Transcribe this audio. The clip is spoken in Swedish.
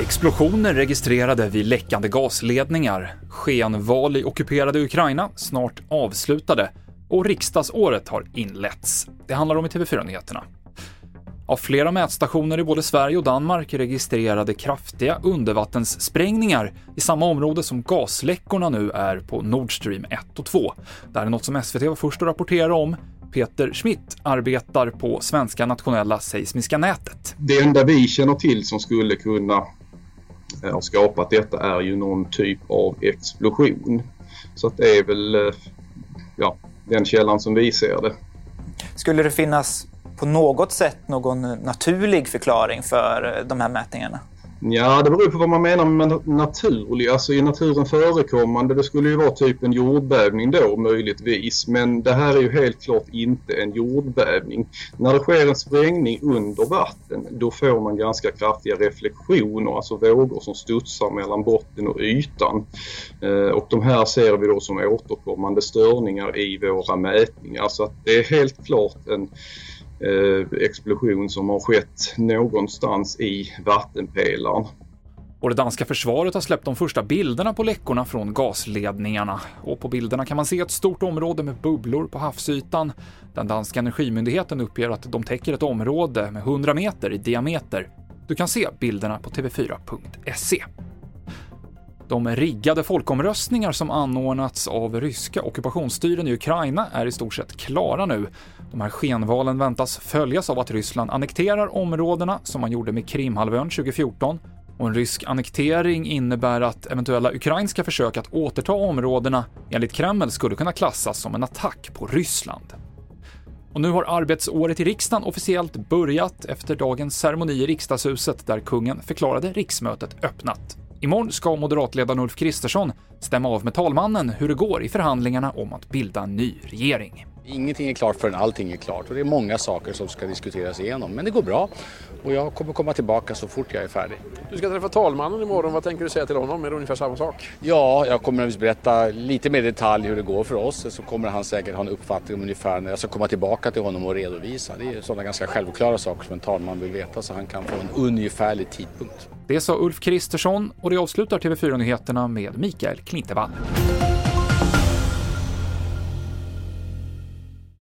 Explosioner registrerade vid läckande gasledningar, skenval i ockuperade Ukraina snart avslutade och riksdagsåret har inletts. Det handlar om i TV4-nyheterna. Av flera mätstationer i både Sverige och Danmark registrerade kraftiga undervattenssprängningar i samma område som gasläckorna nu är på Nord Stream 1 och 2. Det här är något som SVT var först att rapportera om. Peter Schmidt arbetar på Svenska nationella seismiska nätet. Det enda vi känner till som skulle kunna har skapat detta är ju någon typ av explosion. Så att det är väl eh, ja, den källan som vi ser det. Skulle det finnas på något sätt någon naturlig förklaring för eh, de här mätningarna? Ja, det beror på vad man menar med naturlig. Alltså i naturen förekommande, det skulle ju vara typ en jordbävning då möjligtvis. Men det här är ju helt klart inte en jordbävning. När det sker en sprängning under vatten, då får man ganska kraftiga reflektioner, alltså vågor som studsar mellan botten och ytan. Eh, och de här ser vi då som återkommande störningar i våra mätningar. Så att det är helt klart en Eh, explosion som har skett någonstans i vattenpelaren. Och det danska försvaret har släppt de första bilderna på läckorna från gasledningarna. Och på bilderna kan man se ett stort område med bubblor på havsytan. Den danska energimyndigheten uppger att de täcker ett område med 100 meter i diameter. Du kan se bilderna på tv4.se. De riggade folkomröstningar som anordnats av ryska ockupationsstyren i Ukraina är i stort sett klara nu. De här skenvalen väntas följas av att Ryssland annekterar områdena som man gjorde med Krimhalvön 2014 och en rysk annektering innebär att eventuella ukrainska försök att återta områdena enligt Kreml skulle kunna klassas som en attack på Ryssland. Och nu har arbetsåret i riksdagen officiellt börjat efter dagens ceremoni i riksdagshuset där kungen förklarade riksmötet öppnat. Imorgon ska moderatledaren Ulf Kristersson stämma av med talmannen hur det går i förhandlingarna om att bilda en ny regering. Ingenting är klart förrän allting är klart och det är många saker som ska diskuteras igenom. Men det går bra och jag kommer komma tillbaka så fort jag är färdig. Du ska träffa talmannen imorgon. Vad tänker du säga till honom? Är det ungefär samma sak? Ja, jag kommer att berätta lite mer detalj hur det går för oss. Så kommer han säkert ha en uppfattning om ungefär när jag ska komma tillbaka till honom och redovisa. Det är sådana ganska självklara saker som en talman vill veta så han kan få en ungefärlig tidpunkt. Det sa Ulf Kristersson och det avslutar TV4-nyheterna med Mikael Klintevall.